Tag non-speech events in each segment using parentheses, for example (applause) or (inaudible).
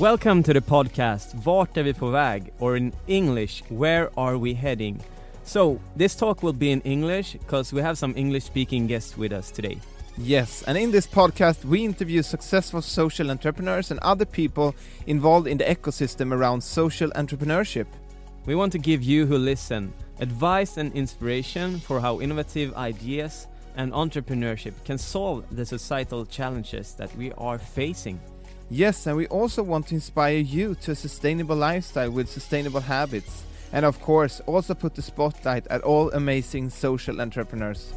Welcome to the podcast Vart är vi på väg? or in English Where are we heading? So, this talk will be in English because we have some English speaking guests with us today. Yes, and in this podcast, we interview successful social entrepreneurs and other people involved in the ecosystem around social entrepreneurship. We want to give you who listen advice and inspiration for how innovative ideas and entrepreneurship can solve the societal challenges that we are facing. Yes, and we also want to inspire you to a sustainable lifestyle with sustainable habits. And of course, also put the spotlight at all amazing social entrepreneurs.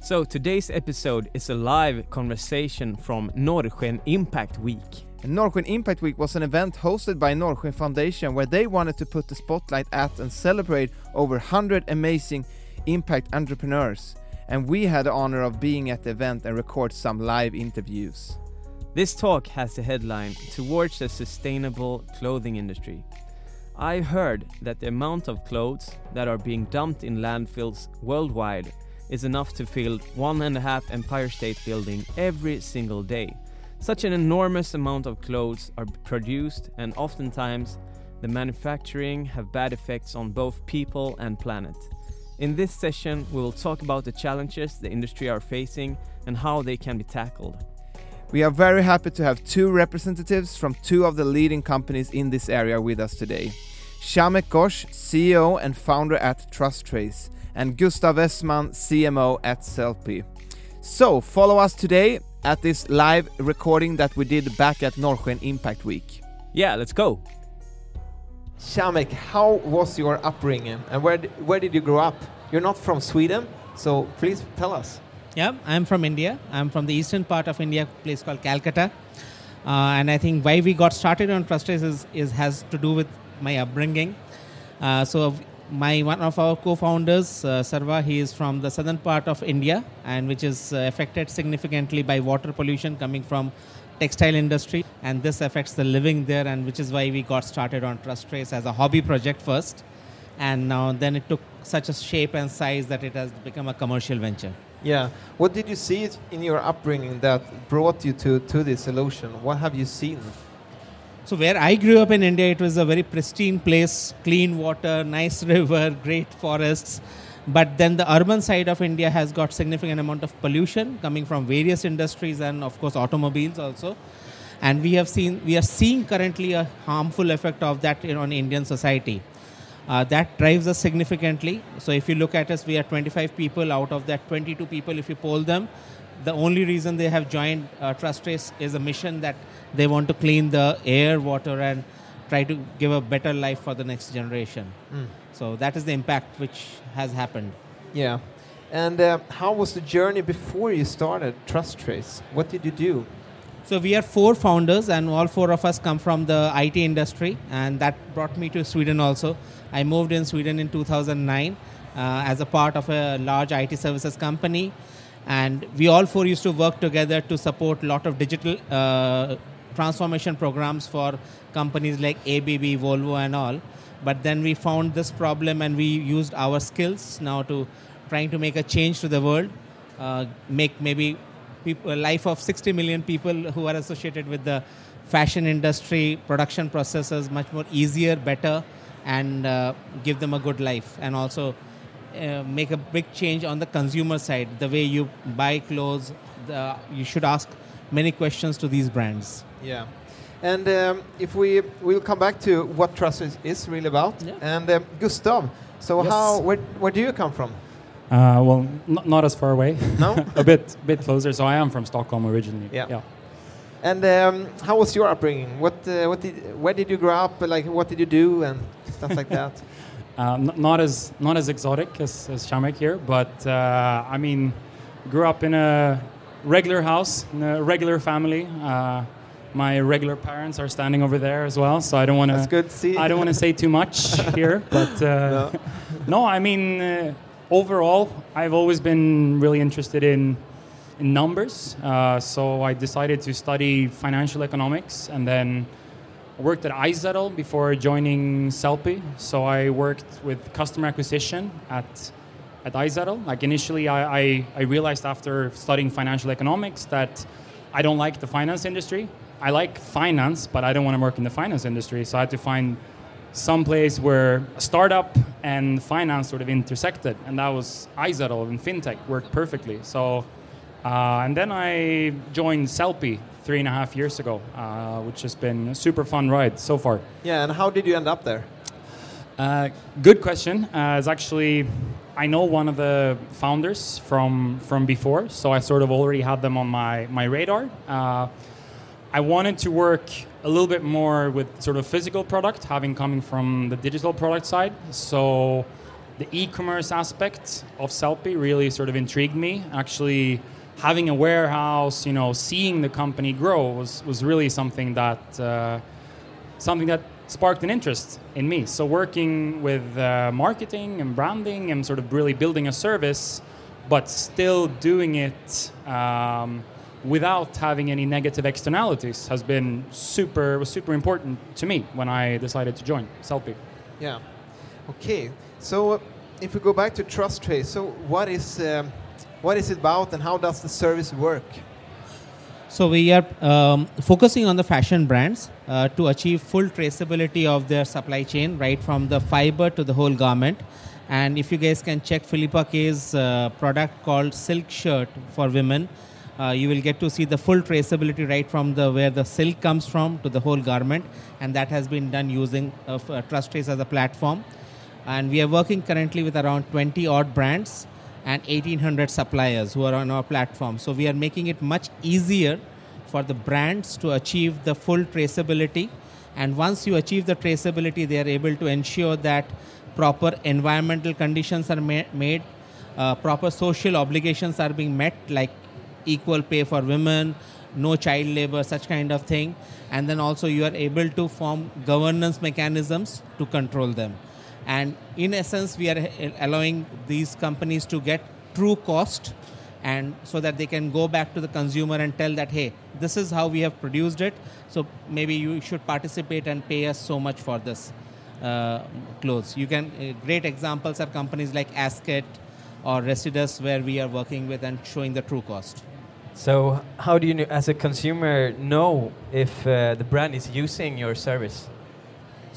So, today's episode is a live conversation from Norrsken Impact Week. Norrsken Impact Week was an event hosted by Norrsken Foundation where they wanted to put the spotlight at and celebrate over 100 amazing impact entrepreneurs. And we had the honor of being at the event and record some live interviews. This talk has the headline Towards the Sustainable Clothing Industry. I heard that the amount of clothes that are being dumped in landfills worldwide is enough to fill one and a half Empire State Building every single day. Such an enormous amount of clothes are produced, and oftentimes the manufacturing have bad effects on both people and planet. In this session, we will talk about the challenges the industry are facing and how they can be tackled. We are very happy to have two representatives from two of the leading companies in this area with us today. Shamek Ghosh, CEO and founder at TrustTrace, and Gustav Westman, CMO at Sellpy. So, follow us today at this live recording that we did back at Norrsken Impact Week. Yeah, let's go. Shamek, how was your upbringing and where, where did you grow up? You're not from Sweden, so please tell us. Yeah, I'm from India. I'm from the eastern part of India, place called Calcutta. Uh, and I think why we got started on TrustTrace is, is has to do with my upbringing. Uh, so my one of our co-founders, uh, Sarva, he is from the southern part of India, and which is uh, affected significantly by water pollution coming from textile industry, and this affects the living there, and which is why we got started on TrustTrace as a hobby project first, and now then it took such a shape and size that it has become a commercial venture. Yeah. What did you see in your upbringing that brought you to, to this solution? What have you seen? So where I grew up in India, it was a very pristine place, clean water, (laughs) nice river, great forests. But then the urban side of India has got significant amount of pollution coming from various industries and of course automobiles also. And we have seen, we are seeing currently a harmful effect of that on Indian society. Uh, that drives us significantly. So if you look at us, we are 25 people. Out of that 22 people, if you poll them, the only reason they have joined uh, TrustTrace is a mission that they want to clean the air, water, and try to give a better life for the next generation. Mm. So that is the impact which has happened. Yeah. And uh, how was the journey before you started TrustTrace? What did you do? So we are four founders, and all four of us come from the IT industry, and that brought me to Sweden also. I moved in Sweden in 2009 uh, as a part of a large IT services company, and we all four used to work together to support a lot of digital uh, transformation programs for companies like ABB, Volvo, and all. But then we found this problem, and we used our skills now to trying to make a change to the world, uh, make maybe people, life of 60 million people who are associated with the fashion industry production processes much more easier, better, and uh, give them a good life. And also uh, make a big change on the consumer side. The way you buy clothes the, you should ask many questions to these brands. Yeah and um, if we we'll come back to what trust is, is really about yeah. and um, gustav so yes. how where, where do you come from uh, well, not as far away. No, (laughs) a bit, bit closer. So I am from Stockholm originally. Yeah. yeah. And um, how was your upbringing? What, uh, what did, where did you grow up? Like, what did you do and stuff like that? (laughs) Uh, not as not as exotic as, as Shamek here, but uh, I mean, grew up in a regular house, in a regular family. My regular parents are standing over there as well, so I don't want That's to. good to see. I don't want to say too much (laughs) here, but uh, (laughs) no. I mean, uh, overall, I've always been really interested in in numbers. Uh, so I decided to study financial economics, and then worked at iZettle before joining Sellpy. So I worked with customer acquisition at at iZettle. Like initially, I, I, I realized after studying financial economics that I don't like the finance industry. I like finance, but I don't want to work in the finance industry. So I had to find some place where a startup and finance sort of intersected, and that was iZettle and fintech worked perfectly. So, uh, and then I joined Sellpy three and a half years ago, uh, which has been a super fun ride so far. Yeah, and how did you end up there? Uh, good question. Uh, it's actually I know one of the founders from from before, so I sort of already had them on my my radar. I wanted to work a little bit more with sort of physical product, having coming from the digital product side. So the e-commerce aspect of Sellpy really sort of intrigued me. Actually, having a warehouse, you know, seeing the company grow was was really something that uh, something that sparked an interest in me. So working with uh, marketing and branding and sort of really building a service, but still doing it um, without having any negative externalities has been super was super important to me when I decided to join Sellpy. Yeah. Okay. So uh, if we go back to Trust Trace, so what is um, what is it about, and how does the service work? So we are um, focusing on the fashion brands uh, to achieve full traceability of their supply chain, right from the fiber to the whole garment. And if you guys can check Philippa K's uh, product called Silk Shirt for women, uh, you will get to see the full traceability right from the where the silk comes from to the whole garment, and that has been done using uh, Trust Trace as a platform. And we are working currently with around 20 odd brands and 1800 suppliers who are on our platform. So we are making it much easier for the brands to achieve the full traceability. And once you achieve the traceability, they are able to ensure that proper environmental conditions are ma- made, uh, proper social obligations are being met, like equal pay for women, no child labor, such kind of thing. And then also you are able to form governance mechanisms to control them. And in essence, we are allowing these companies to get true cost and so that they can go back to the consumer and tell that hey this is how we have produced it so maybe you should participate and pay us so much for this uh, clothes you can uh, great examples are companies like asket or residus where we are working with and showing the true cost so how do you as a consumer know if uh, the brand is using your service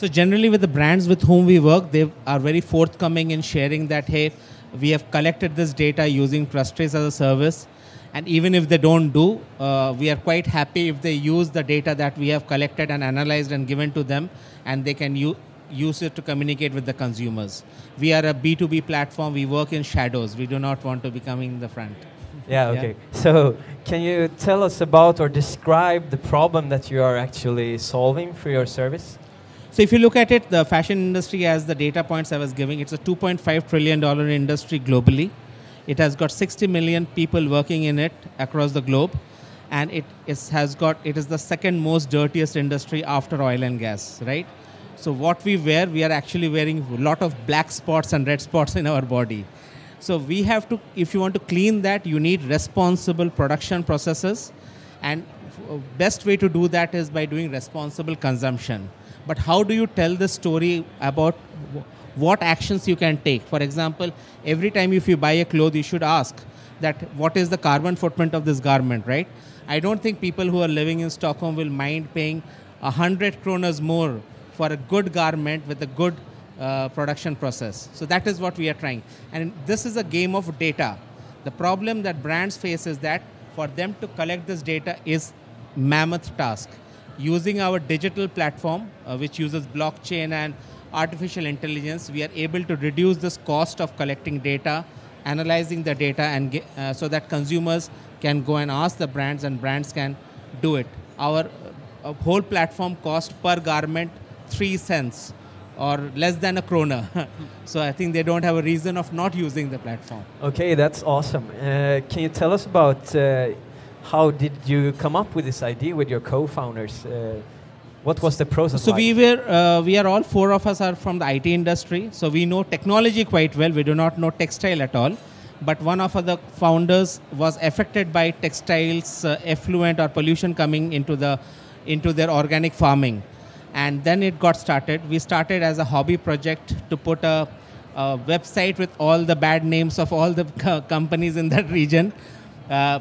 so generally, with the brands with whom we work, they are very forthcoming in sharing that hey, we have collected this data using TrustTrace as a service, and even if they don't do, uh, we are quite happy if they use the data that we have collected and analyzed and given to them, and they can u- use it to communicate with the consumers. We are a B2B platform. We work in shadows. We do not want to be coming in the front. Yeah, okay. Yeah. So, can you tell us about or describe the problem that you are actually solving for your service? So if you look at it, the fashion industry, as the data points I was giving, it's a 2.5 trillion dollar industry globally. It has got 60 million people working in it across the globe, and it is, has got it is the second most dirtiest industry after oil and gas, right? So what we wear, we are actually wearing a lot of black spots and red spots in our body. So we have to, if you want to clean that, you need responsible production processes, and best way to do that is by doing responsible consumption. But how do you tell the story about what actions you can take? For example every time if you buy a cloth you should ask that what is the carbon footprint of this garment right? I don't think people who are living in stockholm will mind paying 100 kronas more for a good garment with a good uh, production process. So that is what we are trying. And this is a game of data. The problem that brands face is that for them to collect this data is mammoth task. Using our digital platform, uh, which uses blockchain and artificial intelligence, we are able to reduce this cost of collecting data, analyzing the data, and get, uh, so that consumers can go and ask the brands, and brands can do it. Our uh, whole platform cost per garment three cents or less than a krona. (laughs) so I think they don't have a reason of not using the platform. Okay, that's awesome. Uh, can you tell us about uh, how did you come up with this idea with your co-founders? Uh, what was the process? So like? we were, uh, we are all four of us are from the IT industry. So we know technology quite well. We do not know textile at all. But one of the founders was affected by textiles uh, effluent or pollution coming into the into their organic farming, and then it got started. We started as a hobby project to put a, a website with all the bad names of all the co- (laughs) companies in that region. Uh,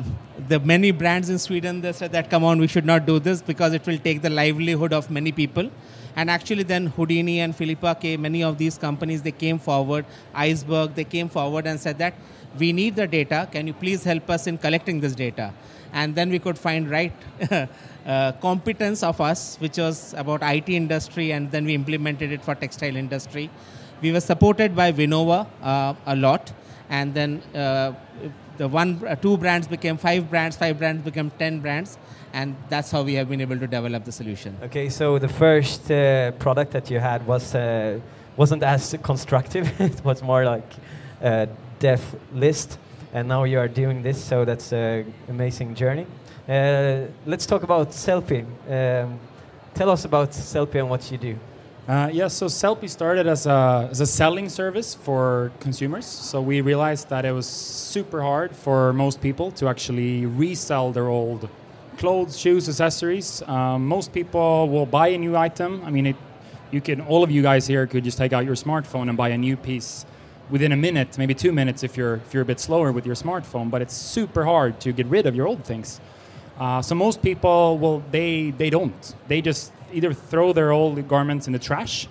the many brands in Sweden they said that come on we should not do this because it will take the livelihood of many people and actually then Houdini and Philippa K many of these companies they came forward Iceberg they came forward and said that we need the data. Can you please help us in collecting this data? And then we could find right (laughs) uh, competence of us which was about IT industry and then we implemented it for textile industry. We were supported by Vinnova uh, a lot. And then uh, the one uh, two brands became five brands five brands became 10 brands and that's how we have been able to develop the solution. Okay, so the first uh, product that you had was uh, wasn't as constructive. (laughs) it was more like dev list, and now you are doing this. So that's an amazing journey. Uh, let's talk about Sellpy. Um, tell us about Sellpy and what you do. Uh, yeah, so Sellpy started as a, as a selling service for consumers. So we realized that it was super hard for most people to actually resell their old clothes, shoes, accessories. Um, most people will buy a new item. I mean, it, you can all of you guys here could just take out your smartphone and buy a new piece within a minute, maybe two minutes if you're if you're a bit slower with your smartphone. But it's super hard to get rid of your old things. Uh, so most people, well, they they don't. They just either throw their old garments in the trash,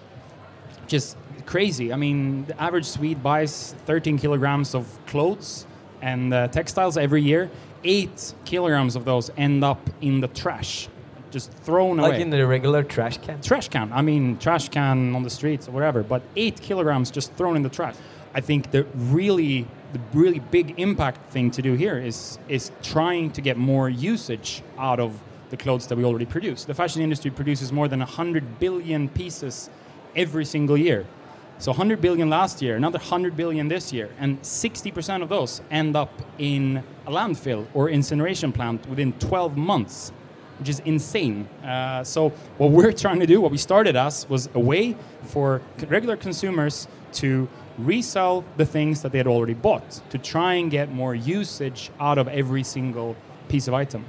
just crazy. I mean, the average Swede buys 13 kilograms of clothes and uh, textiles every year. Eight kilograms of those end up in the trash, just thrown Like away. Like in the regular trash can. trash can. I mean, trash can on the streets or whatever. But eight kilograms just thrown in the trash. I think the really, the really big impact thing to do here is is trying to get more usage out of the clothes that we already produce. The fashion industry produces more than 100 billion pieces every single year. So 100 billion last year, another 100 billion this year, and 60% of those end up in a landfill or incineration plant within 12 months, which is insane. Uh, so what we're (laughs) trying to do, what we started as, was a way for regular consumers to resell the things that they had already bought, to try and get more usage out of every single piece of item.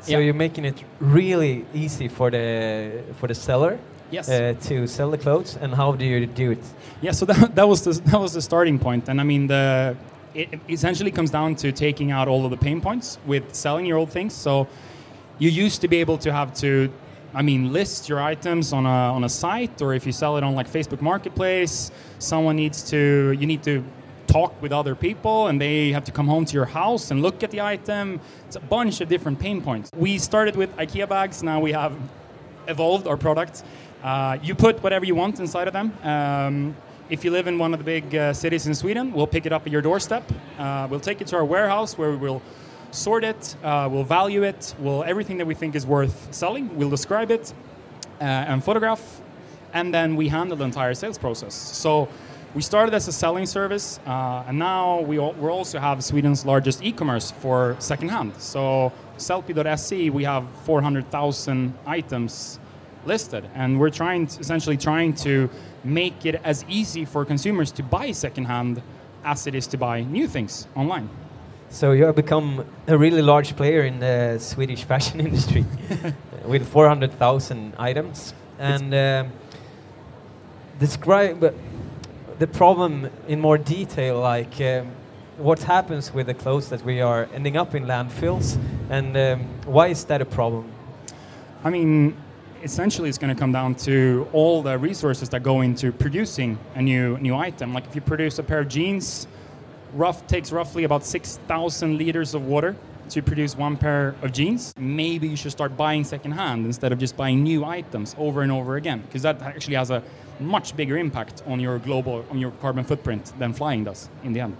So Yeah. you're making it really easy for the for the seller Yes. uh, to sell the clothes. And how do you do it? Yeah, so (laughs) that, that was the that was the starting point, and I mean the it it essentially comes down to taking out all of the pain points with selling your old things. So you used to be able to have to, I mean, list your items on a on a site, or if you sell it on like Facebook Marketplace, someone needs to you need to talk with other people and they have to come home to your house and look at the item. It's a bunch of different pain points. We started with IKEA bags. Now we have evolved our product. Uh, you put whatever you want inside of them. Um, if you live in one of the big uh, cities in Sweden, we'll pick it up at your doorstep. Uh, we'll take it to our warehouse where we will sort it, uh, we'll value it, we'll everything that we think is worth selling, we'll describe it uh, and photograph, and then we handle the entire sales process. So we started as a selling service, uh, and now we, al- we also have Sweden's largest e-commerce for secondhand. So Sellpy.se, we have 400,000 items listed, and we're trying to, essentially trying to make it as easy for consumers to buy secondhand as it is to buy new things online. So you have become a really large player in the Swedish fashion (laughs) industry (laughs) with 400,000 items. And um, describe the problem in more detail, like um, what happens with the clothes that we are ending up in landfills, and um, why is that a problem? I mean, essentially, it's going to come down to all the resources that go into producing a new new item. Like if you produce a pair of jeans, rough takes roughly about six thousand liters of water to produce one pair of jeans. Maybe you should start buying secondhand instead of just buying new items over and over again, because that actually has a much bigger impact on your global on your carbon footprint than flying does in the end.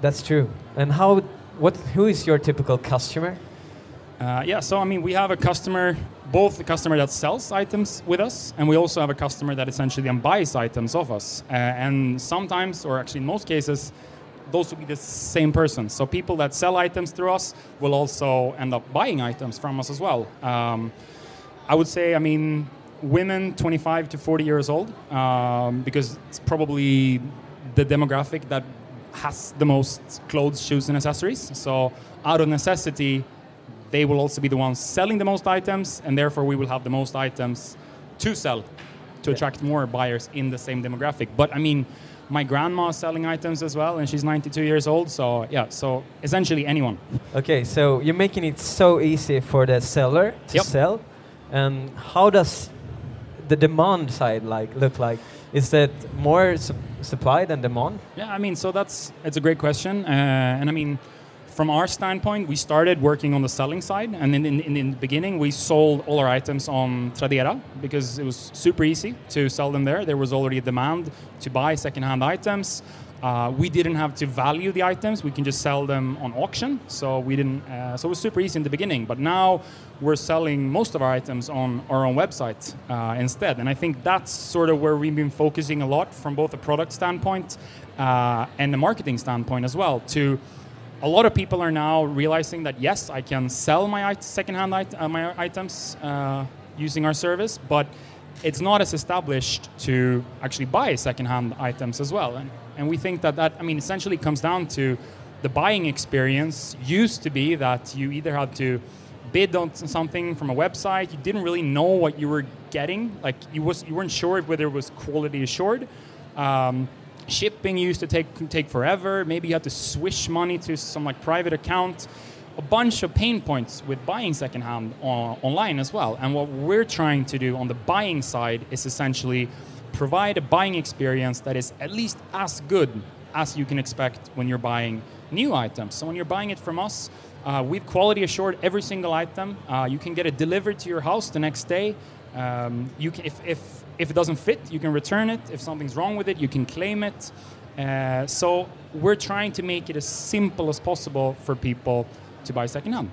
That's true. And how? What? Who is your typical customer? Uh, yeah, so I mean, we have a customer, both the customer that sells items with us, and we also have a customer that essentially then buys items of us. Uh, and sometimes, or actually in most cases, those will be the same persons. So people that sell items through us will also end up buying items from us as well. Um, I would say, I mean, women 25 to 40 years old, um, because it's probably the demographic that has the most clothes, shoes, and accessories. So out of necessity, they will also be the ones selling the most items, and therefore we will have the most items to sell to attract more buyers in the same demographic. But I mean, my grandma is selling items as well, and she's 92 years old. So yeah, so essentially anyone. Okay, so you're making it so easy for the seller to Yep. sell. And how does the demand side like look like? Is that more su- supply than demand? Yeah, I mean, so that's it's a great question, uh, and I mean, from our standpoint, we started working on the selling side, and in, in, in the beginning, we sold all our items on Tradera because it was super easy to sell them there. There was already a demand to buy secondhand items. Uh, we didn't have to value the items; we can just sell them on auction. So we didn't. Uh, so it was super easy in the beginning, but now we're selling most of our items on our own website uh, instead. And I think that's sort of where we've been focusing a lot from both a product standpoint uh, and a marketing standpoint as well. To a lot of people are now realizing that yes, I can sell my secondhand it- uh, my items uh, using our service, but it's not as established to actually buy secondhand items as well. And, and we think that that, I mean, essentially comes down to the buying experience used to be that you either had to bid on something from a website, you didn't really know what you were getting, like you, was, you weren't sure whether it was quality assured. Um, shipping used to take take forever. Maybe you had to swish money to some like private account. A bunch of pain points with buying secondhand on, online as well. And what we're trying to do on the buying side is essentially provide a buying experience that is at least as good as you can expect when you're buying new items. So when you're buying it from us, uh, we've quality assured every single item. Uh, you can get it delivered to your house the next day. Um, you can, if, if, if it doesn't fit, you can return it. If something's wrong with it, you can claim it. Uh, so we're trying to make it as simple as possible for people to buy secondhand.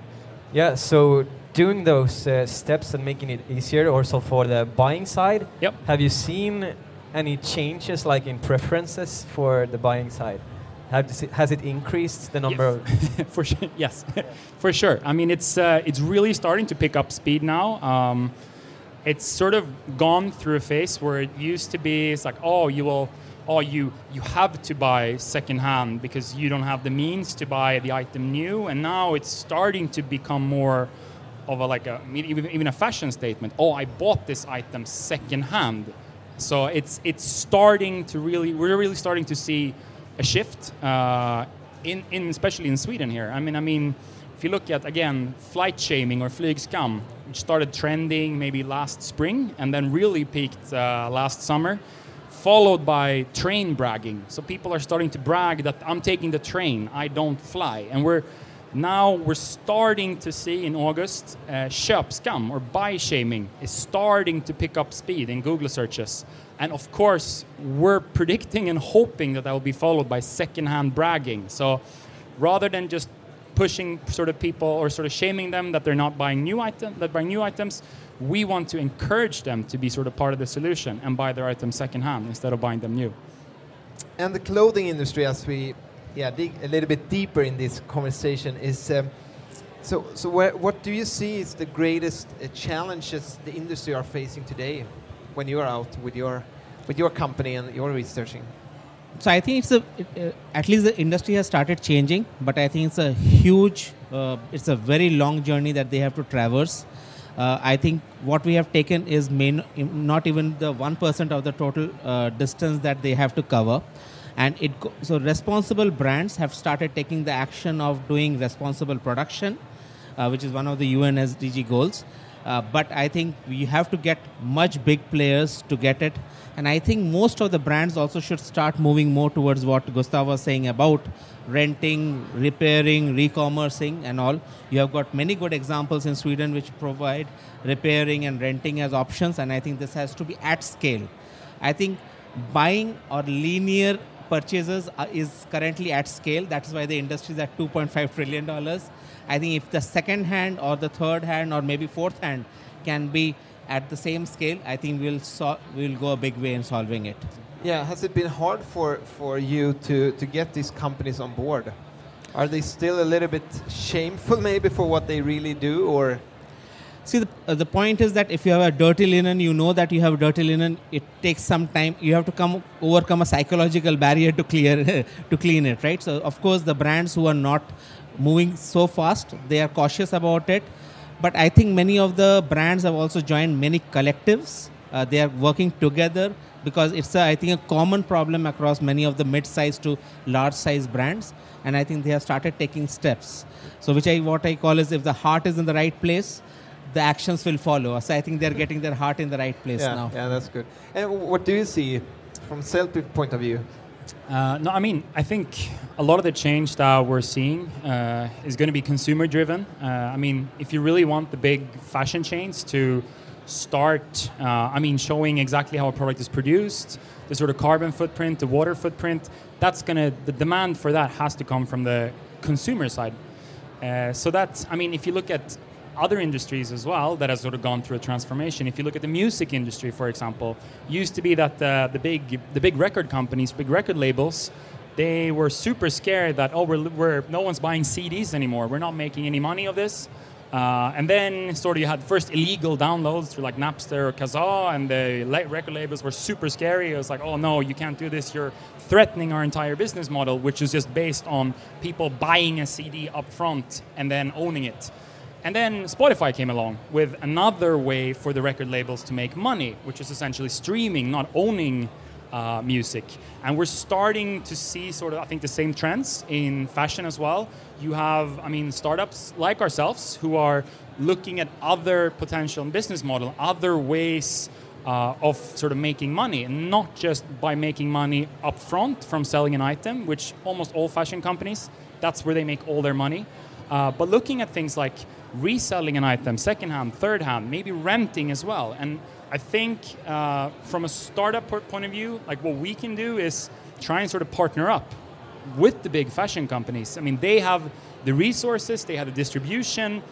Yeah, so doing those uh, steps and making it easier also for the buying side. Yep. Have you seen any changes like in preferences for the buying side? Have you se- has it increased the number of (laughs) for sure, yes, (laughs) for sure. I mean, it's uh, it's really starting to pick up speed now. Um, it's sort of gone through a phase where it used to be it's like, oh, you will, oh, you you have to buy secondhand because you don't have the means to buy the item new, and now it's starting to become more of a like a even a fashion statement. Oh, I bought this item secondhand. So it's it's starting to really we're really starting to see a shift uh, in in especially in Sweden here. I mean I mean if you look at again flight shaming or flygskam, which started trending maybe last spring and then really peaked uh, last summer, followed by train bragging. So people are starting to brag that I'm taking the train, I don't fly, and we're now we're starting to see in August uh, köpskam or buy shaming is starting to pick up speed in Google searches. And of course, we're predicting and hoping that that will be followed by secondhand bragging. So rather than just pushing sort of people or sort of shaming them that they're not buying new item that buy new items, we want to encourage them to be sort of part of the solution and buy their items secondhand instead of buying them new. And the clothing industry, as we yeah dig a little bit deeper in this conversation, is um, so. So where, what do you see is the greatest uh, challenges the industry are facing today, when you are out with your with your company and your researching? So I think it's a it, uh, at least the industry has started changing, but I think it's a huge, uh, it's a very long journey that they have to traverse. Uh, I think what we have taken is main, not even the one percent of the total uh, distance that they have to cover, and it so responsible brands have started taking the action of doing responsible production, uh, which is one of the UN SDG goals. Uh, but I think we have to get much big players to get it. And I think most of the brands also should start moving more towards what Gustav was saying about renting, repairing, re-commercing and all. You have got many good examples in Sweden which provide repairing and renting as options. And I think this has to be at scale. I think buying or linear purchases is currently at scale. That's why the industry is at 2.5 trillion dollars. I think if the second hand or the third hand or maybe fourth hand can be at the same scale, I think we'll so- we'll go a big way in solving it. Yeah, has it been hard for, for you to, to get these companies on board? Are they still a little bit shameful (laughs) maybe for what they really do or See, the, uh, the point is that if you have a dirty linen, you know that you have dirty linen. It takes some time. You have to come overcome a psychological barrier to clear (laughs) to clean it, right? So, of course, the brands who are not moving so fast, they are cautious about it. But I think many of the brands have also joined many collectives. Uh, they are working together because it's a, I think a common problem across many of the mid-sized to large-sized brands, and I think they have started taking steps. So, which I what I call is if the heart is in the right place the actions will follow. So I think they're getting their heart in the right place yeah, now. Yeah, that's good. And what do you see from Sellpy point of view? Uh, no, I mean, I think a lot of the change that we're seeing uh, is going to be consumer driven. Uh, I mean, if you really want the big fashion chains to start, uh, I mean, showing exactly how a product is produced, the sort of carbon footprint, the water footprint, that's going to, the demand for that has to come from the consumer side. Uh, so that's, I mean, if you look at other industries as well that has sort of gone through a transformation. If you look at the music industry, for example, used to be that uh, the big the big record companies, big record labels, they were super scared that oh we're, we're no one's buying CDs anymore. We're not making any money of this. Uh, and then sort of you had first illegal downloads through like Napster or Kazaa, and the record labels were super scary. It was like, oh no, you can't do this. You're threatening our entire business model, which is just based on people buying a CD up front and then owning it. And then Spotify came along with another way for the record labels to make money, which is essentially streaming, not owning uh, music. And we're starting to see sort of, I think, the same trends in fashion as well. You have, I mean, startups like ourselves who are looking at other potential business model, other ways uh, of sort of making money, not just by making money upfront from selling an item, which almost all fashion companies, that's where they make all their money. Uh, but looking at things like reselling an item, second hand, third hand, maybe renting as well. And I think uh, from a startup point of view, like what we can do is try and sort of partner up with the big fashion companies. I mean, they have the resources, they have the distribution.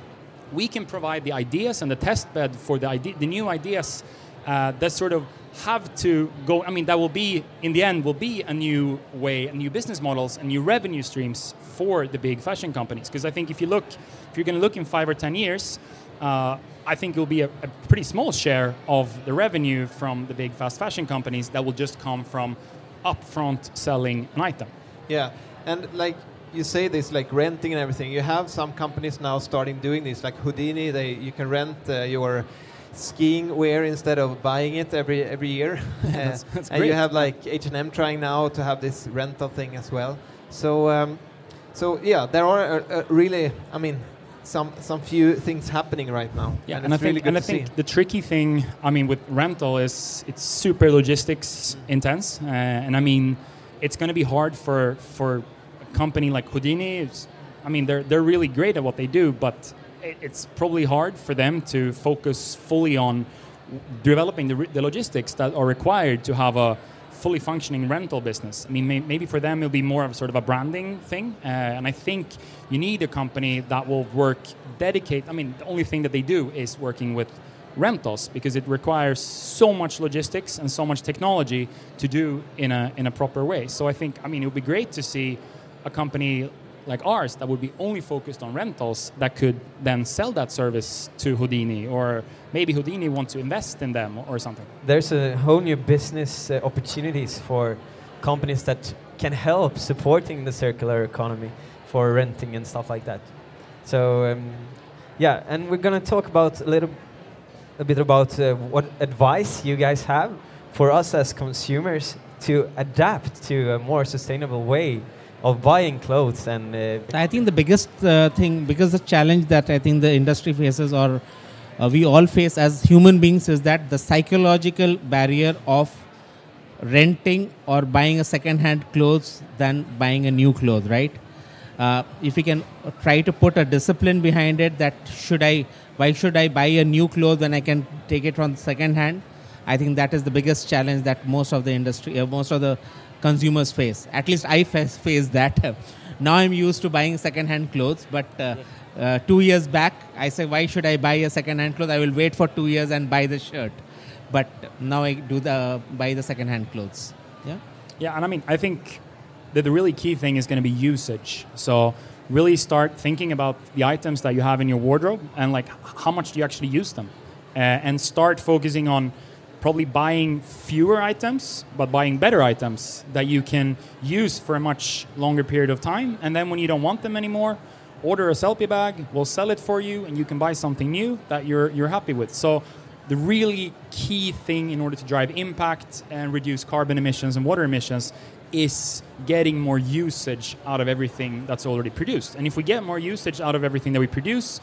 We can provide the ideas and the test bed for the, idea, the new ideas uh, that sort of have to go. I mean, that will be in the end will be a new way, new business models, and new revenue streams for the big fashion companies. Because I think if you look, if you're going to look in five or ten years, uh, I think it will be a, a, pretty small share of the revenue from the big fast fashion companies that will just come from upfront selling an item. Yeah, and like you say this like renting and everything. You have some companies now starting doing this, like Houdini. They you can rent uh, your skiing wear instead of buying it every every year. (laughs) that's, (laughs) that's and you have like H and M trying now to have this rental thing as well. So um, so yeah, there are uh, uh, really, I mean, some some few things happening right now. Yeah, and, and I really think and I think the tricky thing, I mean, with rental is it's super logistics intense, uh, and I mean, it's going to be hard for for a company like Houdini. It's, I mean, they're they're really great at what they do, but it's probably hard for them to focus fully on developing the, the logistics that are required to have a fully functioning rental business. I mean, may, maybe for them it'll be more of sort of a branding thing, uh, and I think you need a company that will work dedicate. I mean, the only thing that they do is working with rentals because it requires so much logistics and so much technology to do in a in a proper way. So I think, I mean, it would be great to see a company like ours that would be only focused on rentals that could then sell that service to Houdini or maybe Houdini wants to invest in them or something. There's a whole new business uh, opportunities for companies that can help supporting the circular economy for renting and stuff like that. So um, yeah, and we're gonna talk about a little a bit about uh, what advice you guys have for us as consumers to adapt to a more sustainable way of buying clothes and uh, i think the biggest uh, thing because the challenge that i think the industry faces or uh, we all face as human beings is that the psychological barrier of renting or buying a second hand clothes than buying a new clothes right? Uh, if we can try to put a discipline behind it that should i why should i buy a new clothes when i can take it from second hand i think that is the biggest challenge that most of the industry uh, most of the consumers face. At least I face, face that. (laughs) now I'm used to buying second-hand clothes, but uh, uh, two years back, I say, why should I buy a second-hand clothes? I will wait for two years and buy the shirt. But now I do the buy the second-hand clothes. Yeah. Yeah, and I mean, I think that the really key thing is going to be usage. So really start thinking about the items that you have in your wardrobe and like how much do you actually use them, uh, and start focusing on probably buying fewer items, but buying better items that you can use for a much longer period of time. And then when you don't want them anymore, order a Sellpy bag, we'll sell it for you, and you can buy something new that you're, you're happy with. So the really key thing in order to drive impact and reduce carbon emissions and water emissions is getting more usage out of everything that's already produced. And if we get more usage out of everything that we produce,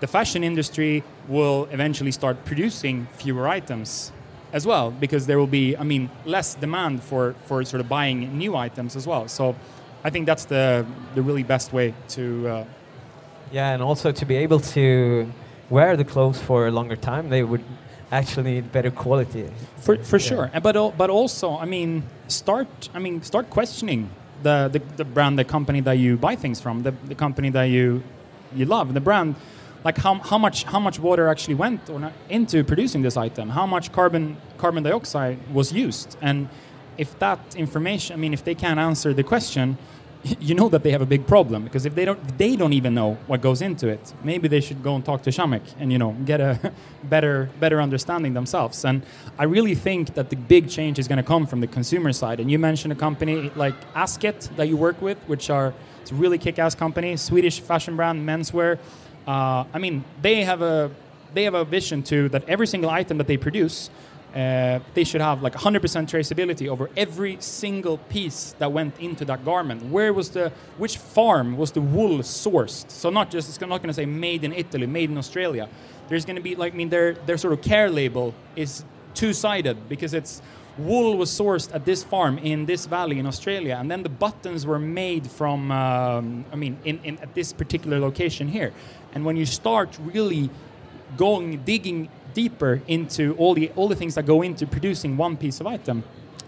the fashion industry will eventually start producing fewer items as well because there will be i mean less demand for for sort of buying new items as well. So i think that's the the really best way to uh, yeah and also to be able to wear the clothes for a longer time they would actually need better quality. For for yeah. sure. But but also i mean start i mean start questioning the, the, the brand the company that you buy things from the, the company that you you love the brand like how, how much how much water actually went or into producing this item? How much carbon carbon dioxide was used? And if that information i mean if they can't answer the question (laughs) you know that they have a big problem. Because if they don't they don't even know what goes into it maybe they should go and talk to Shamek and you know get a (laughs) better better understanding themselves. And i really think that the big change is going to come from the consumer side. And you mentioned a company like asket that you work with which are it's a really kick-ass company swedish fashion brand menswear uh, I mean, they have a they have a vision too that every single item that they produce, uh, they should have like 100% traceability over every single piece that went into that garment. Where was the which farm was the wool sourced? So not just it's not going to say made in Italy, made in Australia. There's going to be like I mean their their sort of care label is two-sided because it's wool was sourced at this farm in this valley in Australia, and then the buttons were made from, um, I mean, in, in, at this particular location here. And when you start really going, digging deeper into all the all the things that go into producing one piece of item,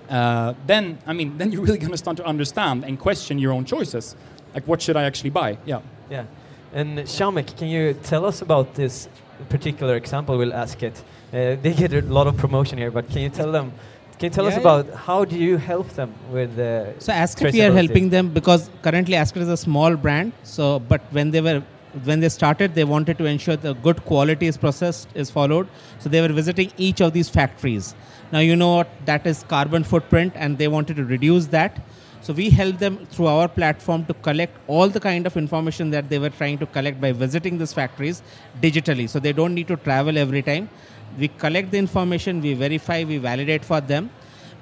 uh, then I mean, then you're really going to start to understand and question your own choices. Like, what should I actually buy? Yeah. Yeah. And Shamek, can you tell us about this particular example? We'll ask it. Uh, they get a lot of promotion here, but can you tell them? Can you tell yeah, us about yeah. how do you help them with the? So Asket, we are helping them because currently Asket is a small brand. So, but when they were when they started, they wanted to ensure the good quality is processed is followed. So they were visiting each of these factories. Now you know what that is carbon footprint, and they wanted to reduce that. So we help them through our platform to collect all the kind of information that they were trying to collect by visiting these factories digitally. So they don't need to travel every time. We collect the information, we verify, we validate for them.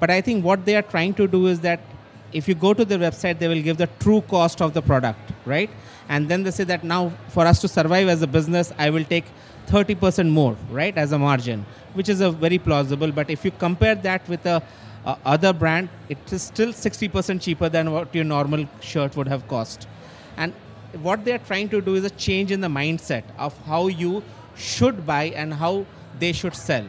But I think what they are trying to do is that if you go to the website, they will give the true cost of the product, right? And then they say that now for us to survive as a business, I will take 30% more, right, as a margin, which is a very plausible. But if you compare that with a, other brand, it is still 60% cheaper than what your normal shirt would have cost. And what they are trying to do is a change in the mindset of how you should buy and how they should sell.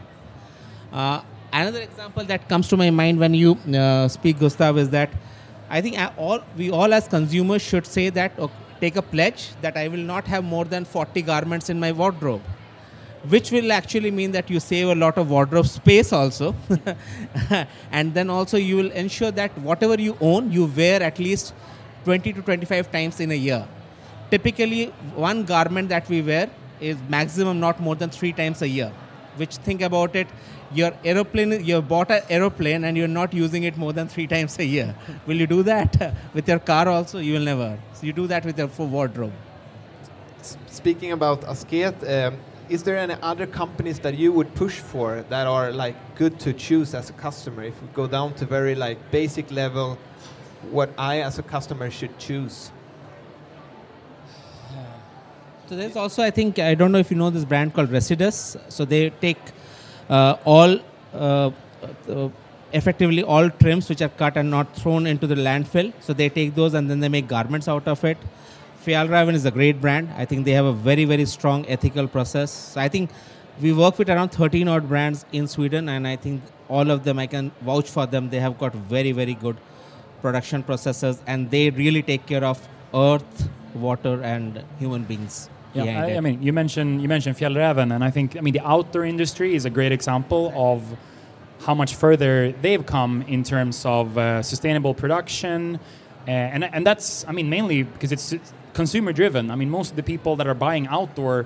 Uh, another example that comes to my mind when you uh, speak, Gustav, is that I think all we all as consumers should say that okay, take a pledge that I will not have more than 40 garments in my wardrobe, which will actually mean that you save a lot of wardrobe space also, (laughs) and then also you will ensure that whatever you own you wear at least 20 to 25 times in a year. Typically, one garment that we wear is maximum not more than three times a year which think about it your aeroplane you bought an aeroplane and you're not using it more than three times a year. Will you do that? (laughs) With your car also you will never. So you do that with your wardrobe. Speaking about asket um, is there any other companies that you would push for that are like good to choose as a customer? If we go down to very like basic level what i as a customer should choose? So there's also, I think, I don't know if you know this brand called Residus. So they take all, uh, uh, effectively all trims which are cut and not thrown into the landfill. So they take those and then they make garments out of it. Fjällräven is a great brand. I think they have a very, very strong ethical process. So I think we work with around 13 odd brands in Sweden, and I think all of them, I can vouch for them. They have got very, very good production processes, and they really take care of earth, water, and human beings. Yeah, behind I. I mean, you mentioned you mentioned Fjällräven, and I think I mean the outdoor industry is a great example of how much further they've come in terms of uh, sustainable production, uh, and and that's I mean mainly because it's consumer driven. I mean, most of the people that are buying outdoor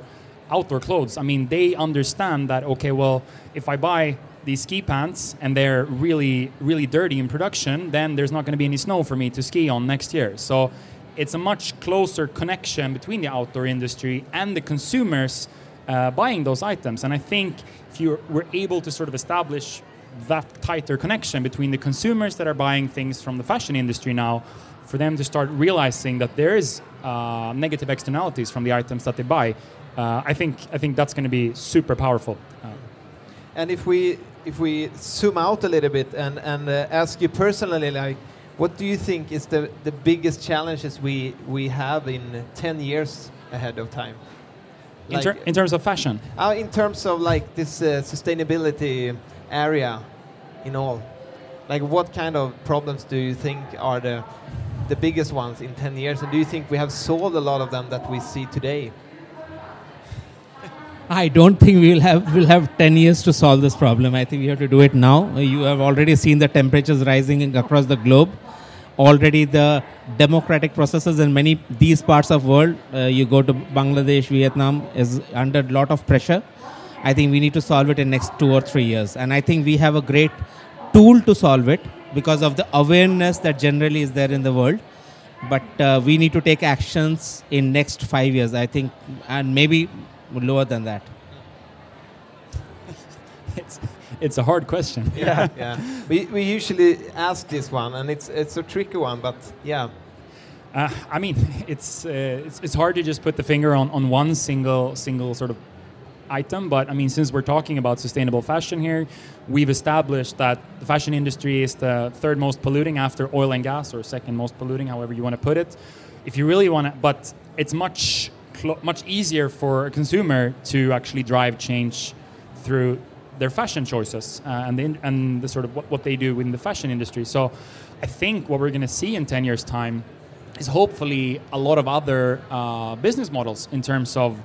outdoor clothes, I mean, they understand that okay, well, if I buy these ski pants and they're really really dirty in production, then there's not going to be any snow for me to ski on next year. So it's a much closer connection between the outdoor industry and the consumers uh, buying those items. And I think if you were able to sort of establish that tighter connection between the consumers that are buying things from the fashion industry now, for them to start realizing that there is uh, negative externalities from the items that they buy, uh, I think I think that's going to be super powerful. Uh, And if we if we zoom out a little bit and and uh, ask you personally, like, what do you think is the the biggest challenges we we have in ten years ahead of time? in, ter- in terms of fashion, uh, in terms of like this uh, sustainability area, in all, like what kind of problems do you think are the the biggest ones in ten years, and do you think we have solved a lot of them that we see today? I don't think we'll have we'll have 10 years to solve this problem. I think we have to do it now. You have already seen the temperatures rising across the globe. Already the democratic processes in many these parts of world, uh, you go to Bangladesh, Vietnam, is under a lot of pressure. I think we need to solve it in next two or three years, and I think we have a great tool to solve it because of the awareness that generally is there in the world. But uh, we need to take actions in next five years, I think, and maybe lower than that. (laughs) it's it's a hard question. Yeah, yeah. (laughs) We we usually ask this one, and it's it's a tricky one, but yeah. Uh, I mean, (laughs) it's, uh, it's it's hard to just put the finger on, on one single single sort of item. But I mean, since we're talking about sustainable fashion here, we've established that the fashion industry is the third most polluting after oil and gas, or second most polluting, however you want to put it. If you really want to, but it's much clo- much easier for a consumer to actually drive change through their fashion choices uh, and the, and the sort of what, what they do in the fashion industry. So I think what we're going to see in 10 years' time is hopefully a lot of other uh, business models in terms of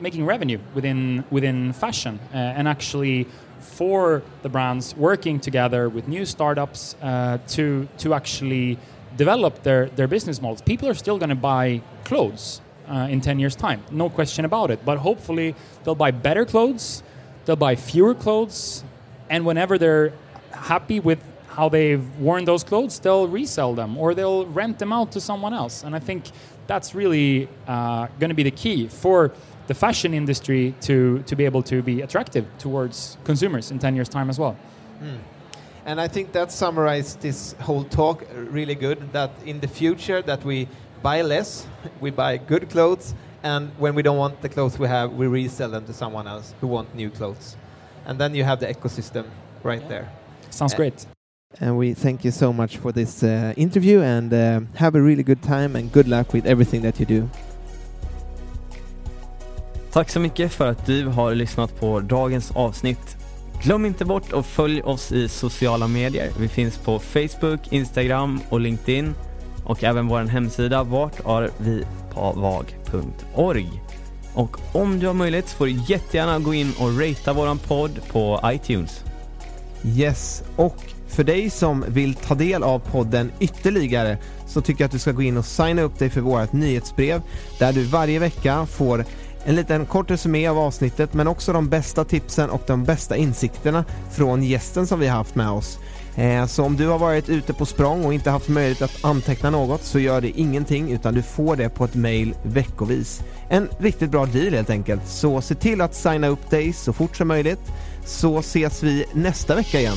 making revenue within within fashion uh, and actually for the brands working together with new startups uh, to to actually develop their their business models. People are still going to buy clothes uh, in 10 years time, no question about it. But hopefully they'll buy better clothes, they'll buy fewer clothes, and whenever they're happy with how they've worn those clothes, they'll resell them or they'll rent them out to someone else. And I think that's really uh, going to be the key for the fashion industry to, to be able to be attractive towards consumers in 10 years' time as well. And I think that summarized this whole talk really good. That in the future, that we buy less, (laughs) we buy good clothes, and when we don't want the clothes we have, we resell them to someone else who want new clothes, and then you have the ecosystem right there. Sounds Uh, great. And we thank you so much for this uh, interview, and uh, have a really good time, and good luck with everything that you do. Tack så mycket för att du har lyssnat på dagens avsnitt. Glöm inte bort att följa oss i sociala medier. Vi finns på Facebook, Instagram och LinkedIn och även vår hemsida vartarvipavag.org. Och om du har möjlighet så får du jättegärna gå in och ratea våran podd på iTunes. Yes, och för dig som vill ta del av podden ytterligare så tycker jag att du ska gå in och signa upp dig för vårt nyhetsbrev där du varje vecka får en liten kort resumé av avsnittet men också de bästa tipsen och de bästa insikterna från gästen som vi har haft med oss. Eh, så om du har varit ute på språng och inte haft möjlighet att anteckna något så gör det ingenting utan du får det på ett mail veckovis. En riktigt bra deal helt enkelt. Så se till att signa upp dig så fort som möjligt så ses vi nästa vecka igen.